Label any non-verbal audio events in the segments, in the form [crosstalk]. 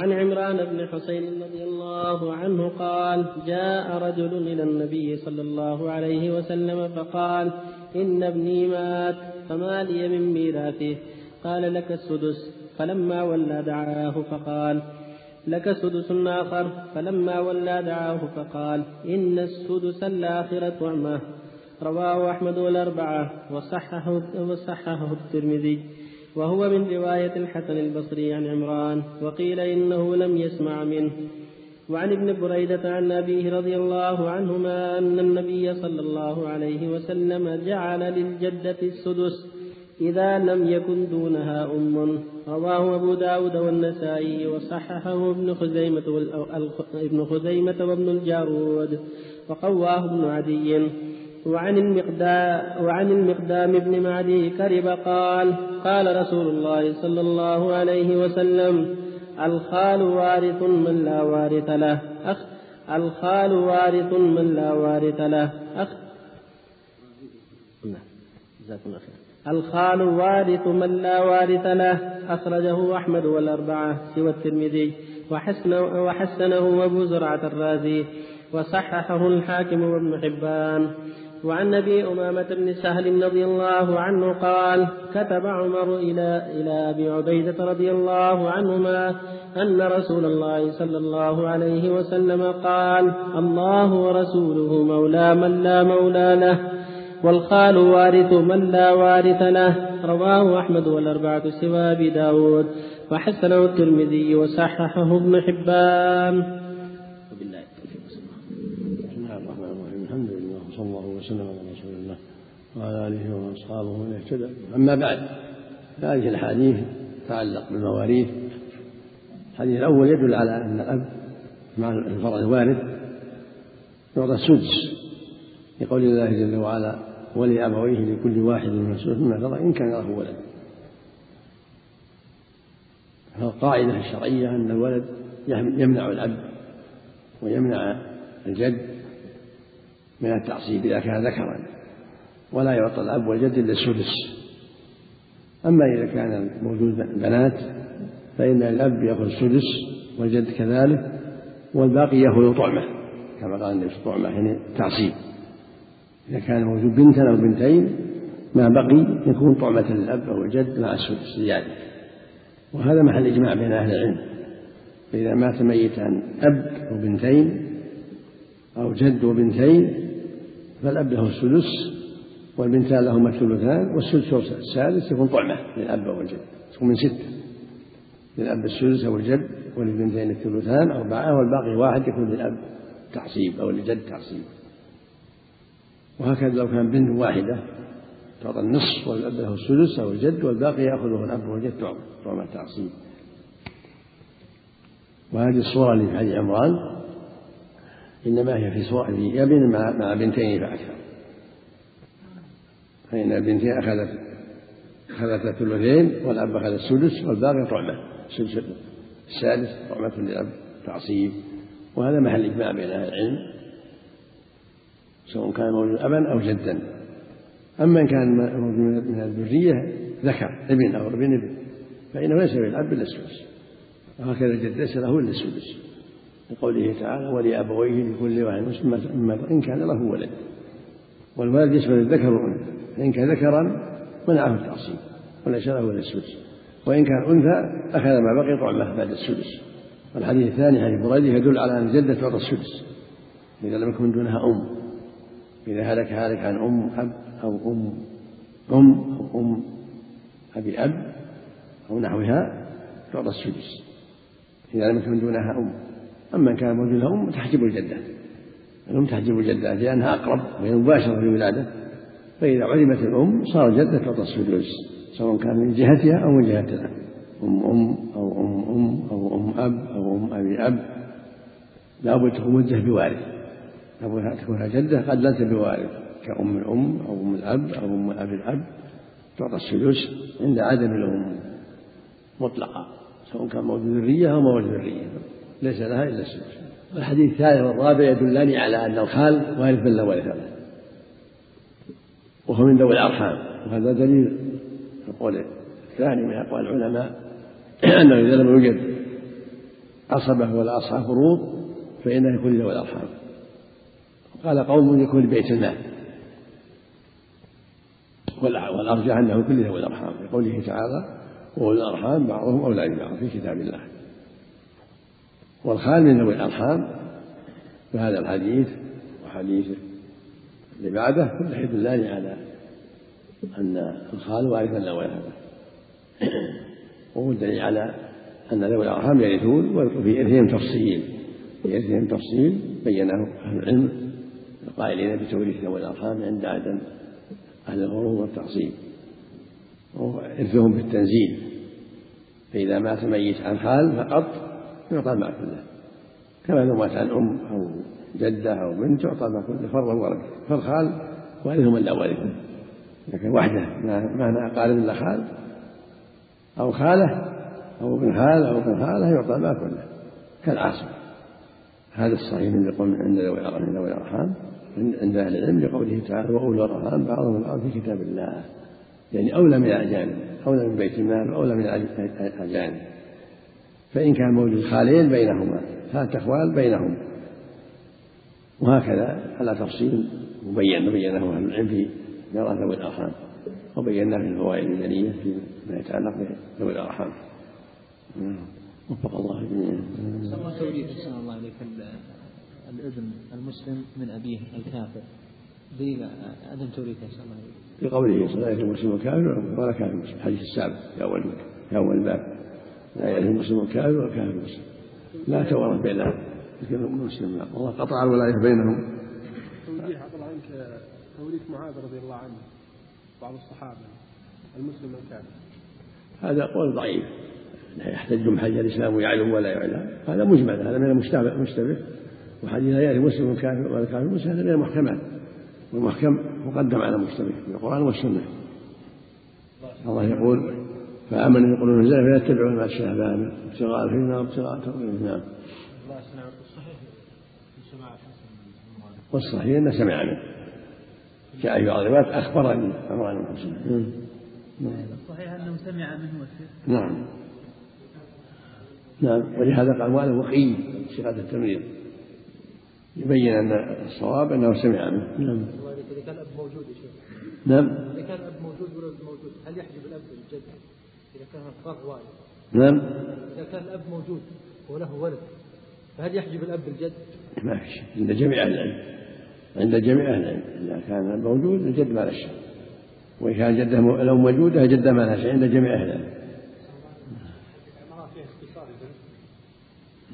عن عمران بن حسين رضي الله عنه قال جاء رجل إلى النبي صلى الله عليه وسلم فقال إن ابني مات فما لي من ميراثه؟ قال لك السدس. فلما ولى دعاه فقال لك سدس آخر. فلما ولى دعاه فقال إن السدس الآخرة طعمة. رواه أحمد والأربعة وصححه, وصححه الترمذي. وهو من رواية الحسن البصري عن عمران وقيل إنه لم يسمع منه. وعن ابن بريدة عن أبيه رضي الله عنهما أن النبي صلى الله عليه وسلم جعل للجدة السدس إذا لم يكن دونها أم. رواه أبو داود والنسائي وصححه ابن خزيمة, ابن خزيمة وابن الجارود وقواه ابن عدي. وعن المقدام وعن المقدام بن معدي كرب قال قال رسول الله صلى الله عليه وسلم الخال وارث من لا وارث له أخ. الخال وارث من لا وارث له أخ. الخال وارث من لا وارث له أخرجه أحمد والأربعة سوى الترمذي وحسنه, وحسنه أبو زرعة الرازي وصححه الحاكم وابن حبان. وعن أبي أمامة بن سهل رضي الله عنه قال كتب عمر إلى إلى أبي عبيدة رضي الله عنهما أن رسول الله صلى الله عليه وسلم قال الله ورسوله مولى من لا مولى له والخال وارث من لا وارث له. رواه أحمد والأربعة سوى أبي داود وحسنه الترمذي وصححه ابن حبان. وسلم على رسول الله وعلى آله وأصحابه ومن اهتدى. أما بعد فهذه الأحاديث تتعلق بالمواريث. الحديث الأول يدل على أن الأب مع الفرع الوارث يعطى السدس لقول الله جل وعلا ولأبويه لكل واحد من السدس مما ترى إن كان له ولد. فالقاعدة الشرعية أن الولد يمنع الأب ويمنع الجد من التعصيب إذا كان ذكرا ولا يعطى الأب والجد إلا السدس. أما إذا كان موجود بنات فإن الأب يأخذ السدس والجد كذلك والباقي يأخذ طعمة كما قال النبي طعمة يعني تعصيب. إذا كان موجود بنتا أو بنتين ما بقي يكون طعمة للأب أو الجد مع السدس زيادة. وهذا محل إجماع بين أهل العلم. فإذا مات ميتا أب وبنتين أو جد وبنتين فالأب له السدس والبنتان لهما الثلثان والسدس السادس يكون طعمة للأب والجد تكون من ستة. للأب السدس أو الجد وللبنتين الثلثان أربعة والباقي واحد يكون للأب تعصيب أو للجد تعصيب. وهكذا لو كان بنت واحدة تعطى النصف والأب له السدس أو الجد والباقي يأخذه الأب والجد طعمة تعصيب وهذه الصورة اللي في حديث عمران إنما هي في صور في مع, مع بنتين فأكثر فإن البنتين أخذت أخذت الثلثين والأب أخذ السدس والباقي طعمة. السدس السادس طعمة للأب تعصيب. وهذا محل إجماع بين أهل العلم سواء كان موجود أبا أو جدا. أما إن كان موجود من الذرية ذكر ابن أو ابن ابن. فإنه ليس للأب إلا السدس. وهكذا الجد ليس له إلا السدس. لقوله تعالى ولأبويه لكل واحد مما إن كان له ولد. والولد يشمل الذكر والأنثى. فإن كان ذكرا منعه التعصيب وليس له إلا السدس. وإن كان أنثى أخذ ما بقي طعمه بعد السدس. والحديث الثاني حديث بريدة يدل على أن الجدة تعطى السدس. إذا لم يكن دونها أم. إذا هلك هالك عن أم أب أو أم أم أو أم أبي أب أو نحوها تعطى السدس. إذا لم يكن دونها أم. أما إن كان موجود أم تحجب الجدة. الأم تحجب الجدة لأنها أقرب وهي مباشرة في الولادة. فإذا عدمت الأم صار الجدة تعطى السدس سواء كان من جهتها أو من جهة الأب أم أم أو أم أم أو أم أب أو أم أبي أب. لابد تكون موجهة بوارث. لابد تكون جدة قد ليس بوارث. كأم الأم أو أم الأب أو أم أبي الأب تعطى السدس عند عدم الأم. مطلقا سواء كان موجود ذرية أو موجود ذرية. ليس لها إلا السدس الحديث الثالث والرابع يدلان على أن الخال وارث من لا وارث له وهو من ذوي الأرحام. وهذا دليل القول الثاني من أقوال العلماء [clears throat] أنه إذا لم يوجد عصبة ولا أصحاب فروض فإنه يكون ذوي الأرحام. قال قوم يكون لبيت المال. والأرجح أنه كل ذوي الأرحام. لقوله تعالى وأولي الأرحام بعضهم أولى ببعض في كتاب الله. والخال من ذوي الأرحام فهذا الحديث وحديث اللي بعده كله يدلان على أن الخال وارث لا هذا وهو الدليل على أن ذوي الأرحام يرثون وفي إرثهم تفصيل في إرثهم تفصيل بينه أهل العلم القائلين بتوريث ذوي الأرحام عند عدم أهل الغرور والتعصيب. وإرثهم بالتنزيل فإذا مات ميت عن خال فقط يعطى المال كله. كما لو مات عن أم أو جدة أو بنت يعطى المال كله. فرضا ورد. فالخال وارث من لا وارث لكن وحده ما أقارب إلا خال. أو خالة أو ابن خالة أو ابن خالة يعطى المال كله. كالعاصم. هذا الصحيح من يقول عند ذوي الأرحام عند أهل العلم لقوله تعالى وأولو الأرحام بعضهم البعض في كتاب الله. يعني أولى من الأجانب أولى من بيت المال وأولى من الأجانب. فإن كان موجود خالين بينهما ثلاثة أخوال بينهم. وهكذا على تفصيل مبين بينه أهل العلم في ميراث ذوي الأرحام وبينا في الفوائد الجلية فيما يتعلق بذوي الأرحام. وفق الله جميعا. توريث الله عليك الابن المسلم من أبيه الكافر. دليل عدم توريثه صلى الله عليه وسلم. في قوله صلى الله عليه وسلم المسلم الكافر ولا كافر المسلم. الحديث السابق في أول في أول الباب. لا يعرف المسلم الكافر والكافر المسلم لا تورث بين المسلم الله قطع الولاية بينهم. توجيه عبد الله عنك توريث معاذ رضي الله عنه بعض الصحابة المسلم الكافر. هذا قول ضعيف. يحتج بحديث الإسلام يعلم ولا يعلم. هذا مجمل هذا من المشتبه وحديث لا يعرف مسلم كافر ولا كافر مسلم هذا من المحكمات والمحكم مقدم على المشتبه في القرآن والسنة. الله يقول فآمن يقولون نزل فلا يتبعون ما الشهبان ابتغاء الفتنة وابتغاء تأويله نعم والصحيح أنه سمع منه جاء في بعض الروايات أخبرني عمران بن حسين الصحيح أنه سمع منه نعم. نعم. ولهذا قال وأنا وقيم صيغة التمريض. يبين أن الصواب أنه سمع منه نعم. إذا كان الأب موجود يا شيخ. نعم. إذا كان الأب موجود والولد موجود هل يحجب الأب الجد؟ إذا كان نعم. إذا كان الأب موجود وله ولد فهل يحجب الأب الجد؟ ما في شك عند جميع أهل العلم. عند جميع أهل العلم. إذا كان موجود الجد ما له شيء. وإن كان جده لو موجودة جده ما لها شيء. عند جميع أهل العلم.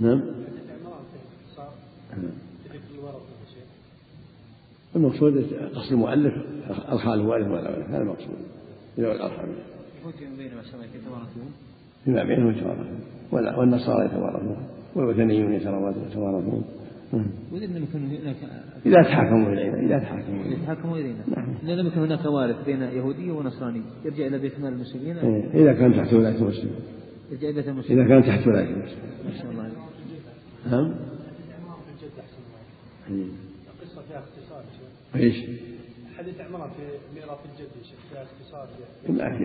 نعم. المقصود قصد المؤلف الخال وارث ولا ولد هذا المقصود. ذوي الارحام فيما بينهم يتوارثون. والنصارى يتوارثون. والوثنيون يتوارثون. يكن هناك إذا تحاكموا إلينا إذا تحاكموا إلينا. تحاكموا إلينا. نعم. إذا لم يكن هناك وارث بين يهودي ونصراني يرجع إلى بيت مال المسلمين؟ إيه، إذا كان تحت ولاية المسلم يرجع إلى بيت المسلمين. إذا كان تحت ولاية المسلم ما شاء الله. نعم. القصة فيها اختصار إيش؟ حديث عمران في ميراث الجد فيها اختصار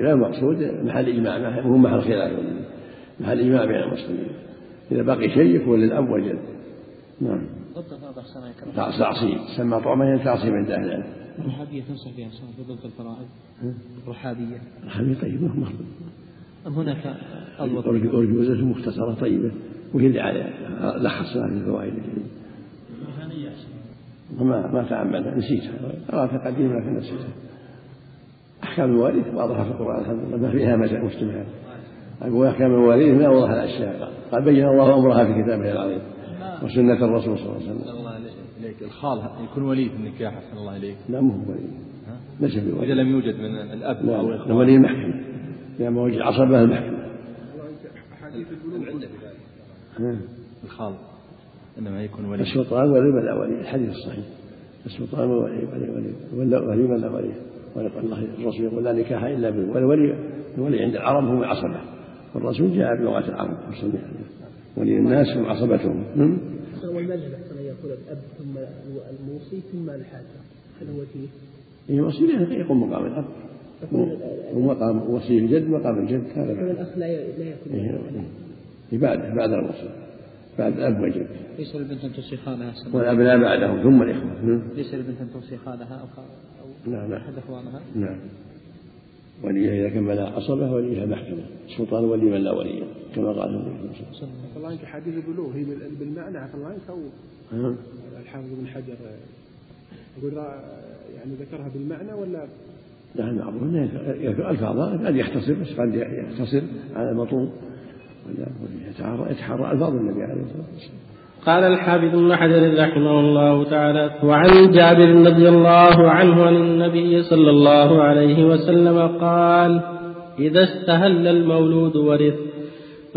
لا المقصود محل إجماع هو محل خلاف. محل إجماع بين المسلمين. إذا بقي شيء يكون للأب والجد. نعم. تعصيب. سمى طعمه تعصيب عند أهل العلم. الرحابية تنصح بها في ضبط الفرائض؟ الرحابية الرحابية طيبة مخلوق أم هناك أرجوزة مختصرة طيبة. وهي اللي على لخصها في الفوائد. وما ما تعمد نسيتها قرأتها قديما لكن نسيتها أحكام الوارث واضحة في القرآن الحمد لله. ما فيها مشتبهات أقول أحكام الوارث من أوضح الأشياء. قد بين الله أمرها في كتابه العظيم وسنة الرسول صلى الله عليه وسلم. الله إليك. الخال يكون ولي في النكاح أحسن الله إليك. لا مو ولي ليس بولي إذا لم يوجد من الأب أو الإخوان ولي المحكمة. إذا ما وجد عصبة المحكمة. الخال. إنما يكون ولي السلطان ولي ولا ولي الحديث الصحيح. السلطان ولي ولي ولي ولا ولي ولا ولي ويقول الله الرسول يقول لا نكاح إلا بالولي. والولي الولي عند العرب هو العصبه والرسول جاء بلغة العرب ولي الناس هم عصبتهم. والمذهب أحسن أن يقول الأب ثم الموصي ثم الحاكم هل هو فيه؟ إيه وصي يقوم مقام الأب. ومقام وصي الجد مقام الجد. هذا الأخ لا يكون إيه بعد بعد الوصي. بعد الأب والجد ليس للبنت أن توصي خالها. والأبناء بعدهم ثم الإخوة. نعم. ليس للبنت أن توصي خالها أو أو نعم نعم أحد أخوانها. نعم. وليها إذا كمل عصبة وليها محكمة. سلطان ولي من لا ولي كما قال النبي صلى الله عليه وسلم. عفى الله عنك حديث البلوغ هي بال- بالمعنى عفى الله عنك أو نعم. الحافظ بن حجر يقول را- يعني ذكرها بالمعنى ولا؟ نعم. معروف أنه يذكر ألفاظها قد يختصر بس قد يختصر على المطلوب. يتحرى ألفاظ النبي عليه الصلاة والسلام. قال الحافظ ابن حجر رحمه الله تعالى وعن جابر رضي الله عنه عن النبي صلى الله عليه وسلم قال إذا استهل المولود ورث.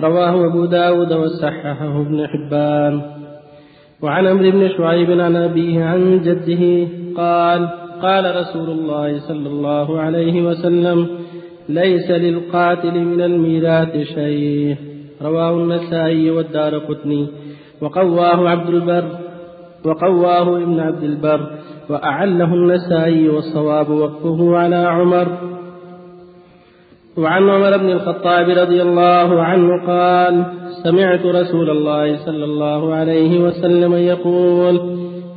رواه أبو داود وصححه ابن حبان. وعن عمرو بن شعيب عن أبيه عن جده قال قال رسول الله صلى الله عليه وسلم ليس للقاتل من الميراث شيء. رواه النسائي والدار قطني وقواه عبد البر وقواه ابن عبد البر وأعله النسائي والصواب وقفه على عمر. وعن عمر بن الخطاب رضي الله عنه قال سمعت رسول الله صلى الله عليه وسلم يقول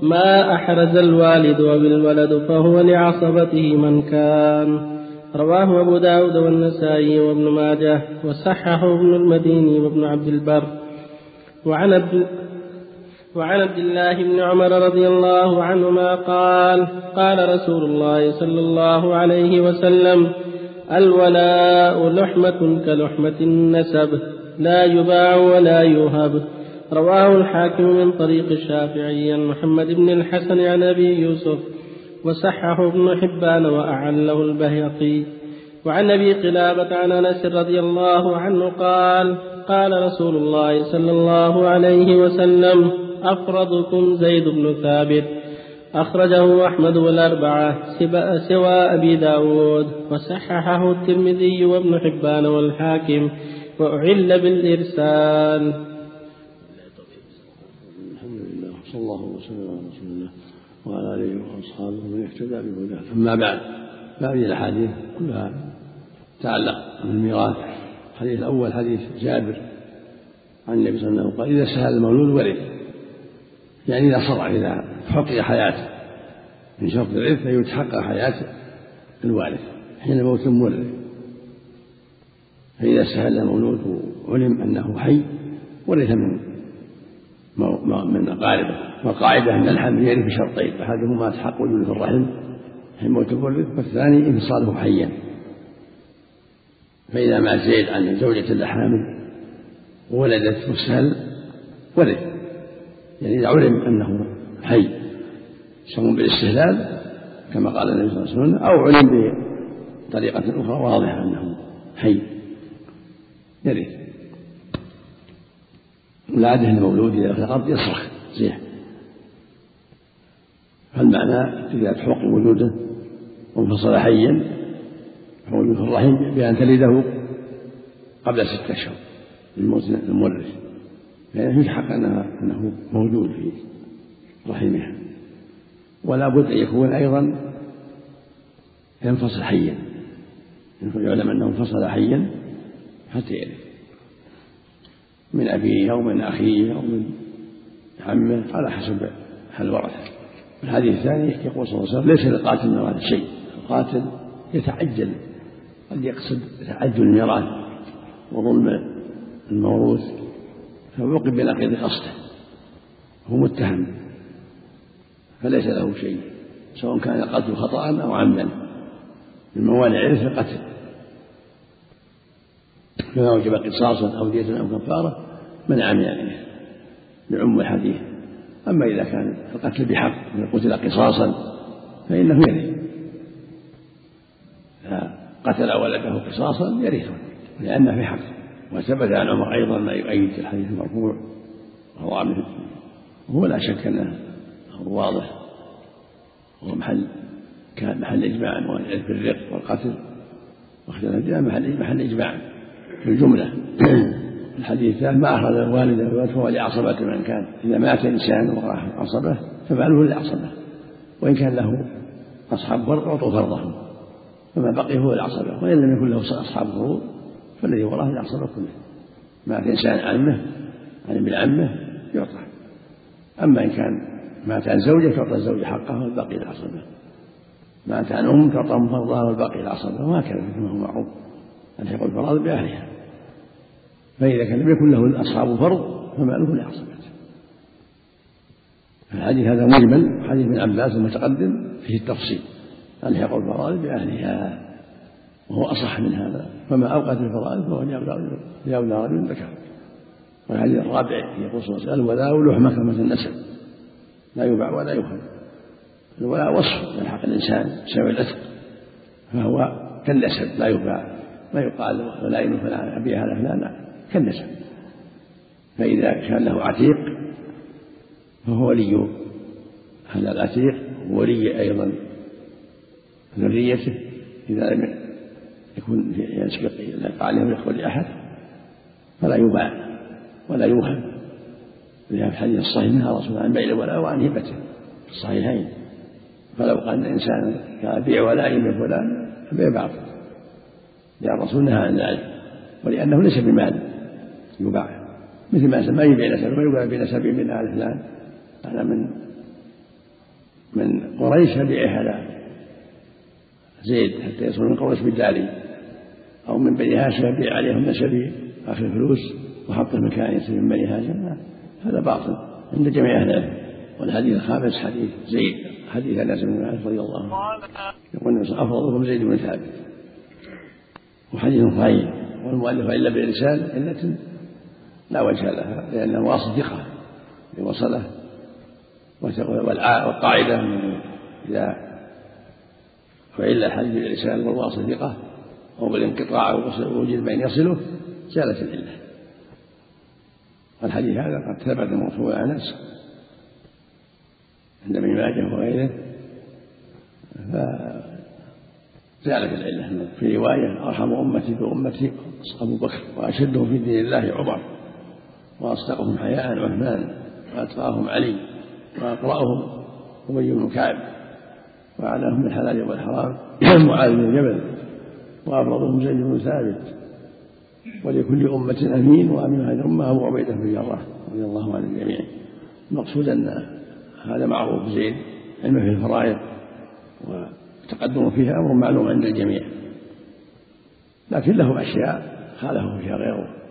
ما أحرز الوالد وبالولد فهو لعصبته من كان. رواه أبو داود والنسائي وابن ماجه وصححه ابن المديني وابن عبد البر. وعن عبد وعن عبد الله بن عمر رضي الله عنهما قال قال رسول الله صلى الله عليه وسلم الولاء لحمة كلحمة النسب لا يباع ولا يهب رواه الحاكم من طريق الشافعي عن محمد بن الحسن عن أبي يوسف وصححه ابن حبان وأعله البهقي وعن أبي قلابة عن أنس رضي الله عنه قال قال رسول الله صلى الله عليه وسلم أفرضكم زيد بن ثابت. أخرجه أحمد والأربعة سوى أبي داود. وصححه الترمذي وابن حبان والحاكم. وأعل بالإرسال. الحمد لله صلى الله وسلم على رسول الله. وعلى آله وأصحابه ومن اهتدى بهداه. أما بعد فهذه الأحاديث كلها تتعلق بالميراث. الحديث الأول حديث جابر عن النبي صلى الله عليه وسلم قال إذا سهل المولود ورث يعني إذا صرع إذا حقق حياته من شرط العرف أن يتحقق حياة الوارث حين موت المورث فإذا سهل المولود وعلم أنه حي ورث من من أقاربه والقاعدة أن الحمل يرث بشرطين أحدهما تحق وجوده في الرحم موت المورث والثاني إنفصاله حيا. فإذا مات زيد عن زوجة له حامل وولدت مسهل ورث يعني إذا علم أنه حي سواء بالاستهلال كما قال النبي صلى الله عليه وسلم أو علم بطريقة أخرى واضحة أنه حي. يرث. والعادة المولود إذا في الأرض يصرخ زيح فالمعنى إذا تحقق وجوده وانفصل حيا فوجود الرحم بأن تلده قبل ستة أشهر موت المورث لأنه يلحق أنه موجود في رحمها ولا بد أن يكون أيضا ينفصل حيا. يعلم أنه انفصل حيا حتى يرث من أبيه أو من أخيه أو من عمه على حسب حال الورثة الحديث الثاني يقول صلى الله عليه وسلم ليس للقاتل الميراث شيء القاتل يتعجل قد يقصد تعجل الميراث وظلم الموروث فعوقب بنقيض قصده هو متهم فليس له شيء سواء كان القتل خطأ أو عمدا من موانع عرف القتل. فما وجب قصاصا أو دية أو كفارة منع من الإثم لعم الحديث. أما إذا كان القتل بحق قتل قصاصا فإنه يرث. قتل ولده قصاصا يرثه لأنه في حق. وثبت عن عمر أيضا ما يؤيد الحديث المرفوع وهو عنه وهو لا شك أنه واضح. هو محل كان محل إجماع في الرق والقتل واختلاف محل محل إجماع في الجملة. الحديث ما أخرج الوالد فهو لعصبة من كان. إذا مات إنسان وراح عصبة فماله لعصبة وإن كان له أصحاب فرض أعطوا فرضهم فما بقي هو العصبة وإن لم يكن له أصحاب فروض فالذي وراه العصبة كله. مات إنسان عمه عن ابن عمه يعطى. أما إن كان مات عن زوجة تعطى الزوجة حقها والباقي العصبة مات عن أم تعطى أم فرضها والباقي العصبة وهكذا كما هو معروف. الحق الفرائض بأهلها. فإذا كان لم يكن له أصحاب فرض فماله لعصبته الحديث هذا مجمل حديث ابن عباس المتقدم فيه التفصيل. الحق الفرائض بأهلها وهو أصح من هذا. فما أوقت الفرائض فهو لأولى رجل ذكر. والحديث الرابع يقول صلى الله عليه وسلم الولاء لحمة كما النسب. لا يباع ولا يفهم الولاء وصف من حق الإنسان بسبب العتق. فهو كالنسب لا يباع. ما يقال ولا فلان أبي هذا فلان. كالنسب. فإذا كان له عتيق فهو ولي. هذا العتيق ولي أيضا ذريته إذا لم يكون يسبق لا يقع عليهم يقبل لأحد فلا يباع ولا يوهم. لهذا الحديث الصحيح نهى رسول عن بيع الولاء وعن هبته في الصحيحين. فلو قال إنسان كان بيع ولائي من فلان فبيع باطل لأن الرسول نهى عن ذلك. ولأنه ليس بمال. يباع مثل ما ما يبيع نسبه ما يباع بنسبه من آل فلان. هذا من من قريش فبيعه على زيد حتى يصل من قريش بالداري أو من بني هاشم يبيع عليهم نسبه آخر الفلوس وحطه مكان يصير من بني هاشم. هذا باطل عند جميع أهل العلم. والحديث الخامس حديث زيد. حديث أنس بن مالك رضي الله عنه. يقول أفضلكم زيد بن ثابت. وحديث صحيح والمؤلف إلا برسال علة لا وجه لها لأنه واصل ثقة وصله. والقاعدة إذا فإلا الحديث بالرسال والواصل ثقة أو بالانقطاع ووجد من يصله زالت العلة. والحديث هذا قد ثبت مرفوع أنس عند ابن ماجه وغيره فزالت العلة. في رواية أرحم أمتي بأمتي أبو بكر وأشدهم في دين الله عمر. وأصدقهم حياء عثمان وأتقاهم علي وأقرأهم أبي بن كعب وأعلاهم بالحلال والحرام [clears throat] معاذ بن جبل وأبرضهم زيد بن ثابت ولكل أمة أمين وأمين هذه الأمة أبو عبيدة بن جراح رضي الله عن الجميع المقصود أن هذا معروف زين علمه في الفرائض والتقدم فيها أمر معلوم عند الجميع. لكن له أشياء خالفه فيها غيره.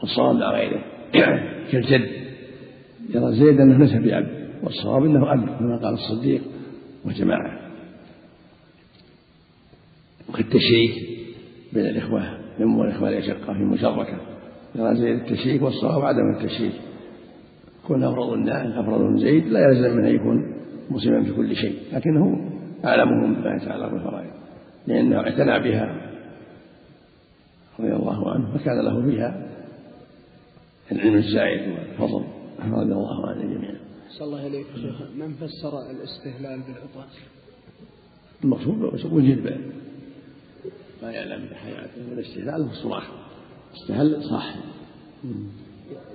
والصواب لا غيره. [clears throat] كالجد. يرى زيد أنه ليس بأب والصواب أنه أب كما قال الصديق وجماعة. وكالتشريك بين الإخوة الأم والإخوة الأشقة في مشركة يرى زيد التشريك والصواب عدم التشريك كون أفرض الناس أفرض من زيد لا يلزم منه يكون مسلما في كل شيء لكنه أعلمهم بما يتعلق بالفرائض لأنه اعتنى بها رضي الله عنه فكان له فيها العلم الزائد والفضل رضي الله عن الجميع. صلى الله عليك شيخ. من فسر الاستهلال بالعطاس؟ المقصود وجد ما يعلم بحياته والاستهلال هو الصراخ استهل صح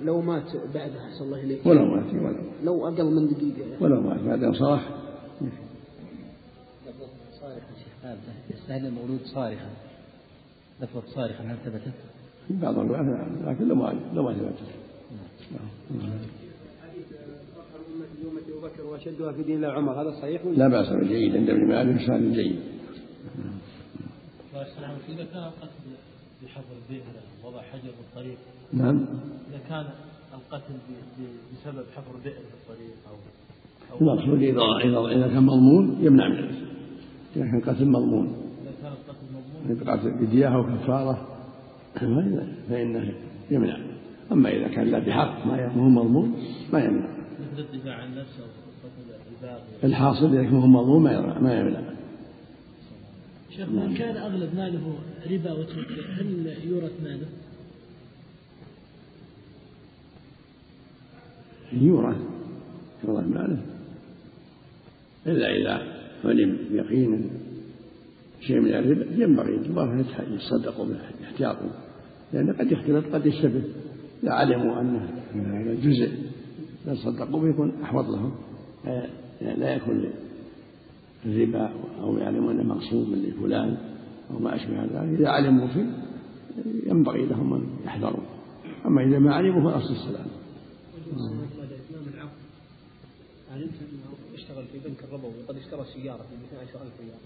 لو مات بعدها صلى الله عليه ولو مات ولو لو أقل من دقيقة. يعني. ولو مات بعد أن صرخ صارخا شيخ. يستهل المولود صارخا. لفظ صارخا هل ثبتت؟ في بعض الروايات نعم لكن لو ما لو ما ثبتت بكر وأشدها في دين الله عمر هذا صحيح لا بأس به جيد عند ابن مالك جيد. إذا كان القتل بحفر البئر وضع حجر في الطريق نعم. إذا كان القتل بسبب حفر بئر في الطريق أو المقصود إذا إذا إذا كان مضمون يمنع من القتل إذا كان قتل مضمون. إذا كان القتل مضمون بدية أو كفارة. فإنه يمنع. أما إذا كان لا بحق ما هو مضمون ما يمنع. مثل الدفاع عن نفسه الحاصل إذا كان مضمون ما يمنع. شيخ من كان أغلب ماله ربا وتركه هل يورث ماله؟ يورث. يورث ماله. إلا إذا علم يقينا. شيء من الربا ينبغي الله يتصدقوا منه يحتاطوا. لأن قد يختلط قد يشتبه إذا علموا أنه هذا جزء. إذا صدقوا به يكون أحوط لهم. لا يكون الربا أو يعلموا أنه مقصود من لفلان أو ما أشبه ذلك. إذا علموا فيه ينبغي لهم أن يحذروا. أما إذا ما علموا فالأصل السلام علمت إنه اشتغل في بنك الربوي؟ وقد اشترى سيارة ب 12000 ريال.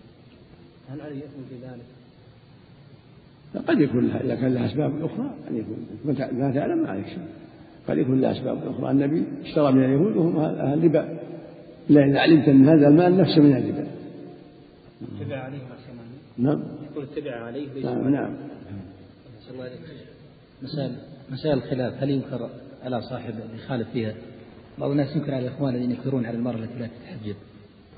هل عليه إثم في ذلك؟ قد يكون لها إذا كان لها أسباب أخرى قد يكون ما تعلم ما عليك شيء. قد يكون لها أسباب أخرى. النبي اشترى من اليهود وهم أهل الربا لأن علمت أن هذا المال نفسه من الربا. اتبع عليه نعم. يقول اتبع عليه ليس نعم نعم. مسائل مسائل الخلاف. هل ينكر على صاحب يخالف فيها؟ بعض الناس ينكر على الاخوان الذين ينكرون على المراه التي لا تتحجب.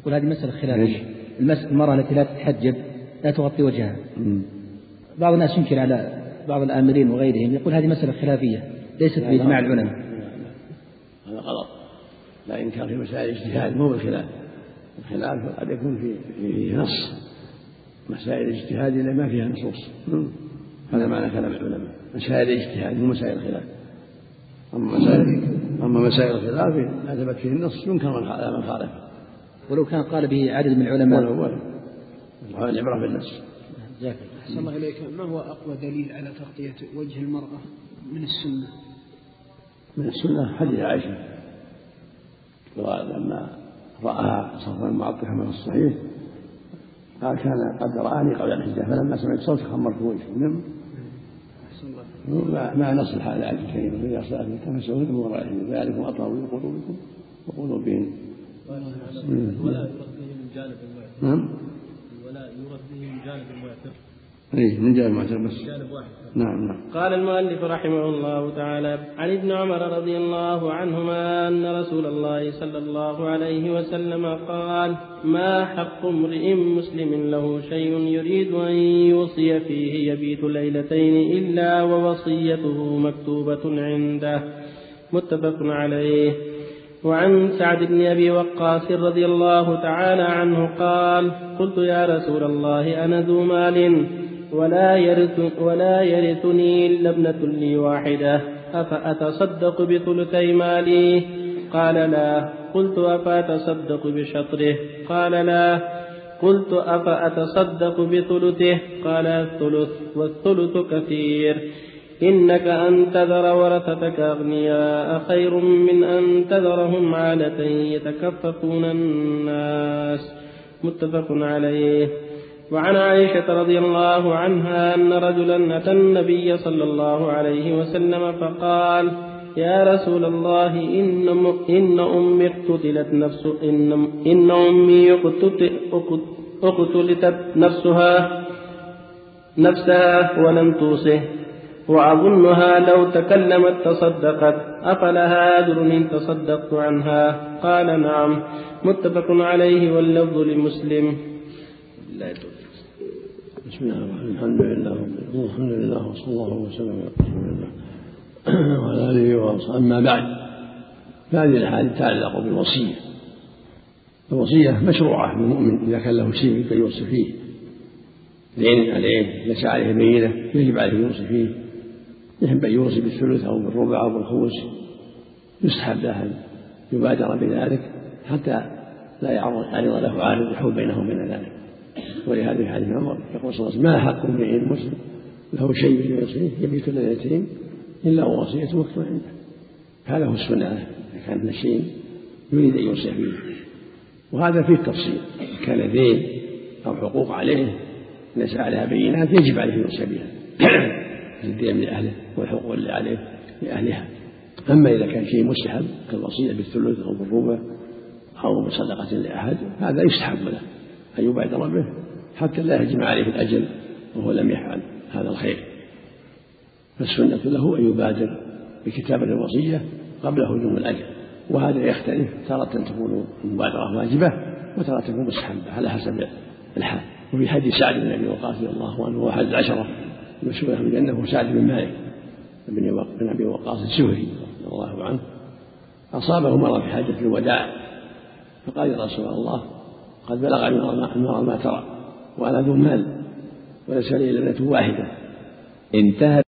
يقول هذه مسألة خلافية. المرأة التي لا تتحجب لا تغطي وجهها. بعض الناس ينكر على بعض الآمرين وغيرهم يقول هذه مسألة خلافية ليست بإجماع العلماء. هذا غلط. لا إنكار في مسائل الاجتهاد مو بالخلاف. الخلاف قد يكون في فيه نص. مسائل الاجتهاد اللي ما فيها نصوص. هذا معنى كلام العلماء. مسائل الاجتهاد مو مسائل الخلاف. أما مسائل أما مسائل الخلاف ما ثبت فيه النص ينكر من على من خالف. ولو كان قال به عدد من العلماء. ولو ولو العبرة بالنص جزاك الله. أحسن الله إليك. ما هو أقوى دليل على تغطية وجه المرأة من السنة؟ من السنة حديث عائشة. لما رآها صفا معطفة من الصحيح. قال كان قد رآني قبل الحجاب فلما سمعت صوت خمرت وجهي. نعم. أحسن الله. مع مع نص الحال الآية الكريمة إذا صلت تمسوا من ورائهم ذلكم أطهر لقلوبكم وقلوبهم. يرد به من جانب المعتر نعم. الولاء يرد به من جانب المعتر إيه من جانب معتر بس. جانب واحد. نعم نعم. قال المؤلف رحمه الله تعالى عن ابن عمر رضي الله عنهما أن رسول الله صلى الله عليه وسلم قال ما حق امرئ مسلم له شيء يريد أن يوصي فيه يبيت ليلتين إلا ووصيته مكتوبة عنده. متفق عليه. وعن سعد بن أبي وقاص رضي الله تعالى عنه قال قلت يا رسول الله أنا ذو مال ولا يرث ولا يرثني إلا ابنة لي واحدة أفأتصدق بثلثي مالي؟ قال لا قلت أفأتصدق بشطره؟ قال لا قلت أفأتصدق بثلثه؟ قال الثلث والثلث كثير. إنك أن تذر ورثتك أغنياء خير من أن تذرهم عالة يتكففون الناس. متفق عليه. وعن عائشة رضي الله عنها أن رجلا أتى النبي صلى الله عليه وسلم فقال يا رسول الله إن, أمي اقتتلت نفس إن أمي اقتلت نفسها نفسها ولم توصه. وأظنها لو تكلمت تصدقت. أفلها أجر إن تصدقت عنها؟ قال نعم. متفق عليه واللفظ لمسلم. لا بسم الله الرحمن الرحيم. الحمد لله الحمد لله وصلى الله وسلم على رسول الله. وعلى آله وأصحابه. أما بعد فهذه الأحاديث تتعلق بالوصية. الوصية مشروعة للمؤمن إذا كان له شيء يوصي فيه. دين عليه ليس عليه بينة يجب عليه يوصي فيه. يحب أن يوصي بالثلث أو بالربع أو بالخمس يستحب له يبادر بذلك حتى لا يعرض له عارض يحول بينه وبين ذلك. ولهذا في حديث عمر يقول صلى الله عليه وسلم ما حق امرئ مسلم؟ له شيء يوصيه يبيت ليلتين إلا ووصيته مكتوبه عنده هذا هو السنة إذا كان الشيء يريد أن يوصي فيه وهذا فيه تفصيل كان دين أو حقوق عليه ليس عليها بينات يجب عليه أن يوصي بها. [clears throat] الدين لاهله والحقوق اللي عليه لأهلها. أما إذا كان شيء مستحب كالوصية بالثلث أو بالربع أو بصدقة لأحد هذا يستحب له. أن يبادر به حتى لا يهجم عليه الأجل وهو لم يفعل هذا الخير. فالسنة له أن يبادر بكتابة الوصية قبل هجوم الأجل وهذا يختلف تارة تكون المبادرة واجبة وتارة تكون مستحبة على حسب الحال. وفي حديث سعد بن أبي وقاص رضي الله عنه أحد العشرة المشهورة بالجنة هو سعد بن مالك بن أبي وقاص السهري رضي الله عنه أصابه مرض في حاجة الوداع فقال يا رسول الله قد بلغ المرء ما ترى وأنا ذو مال وليس لي إلا ابنة واحدة. انتهى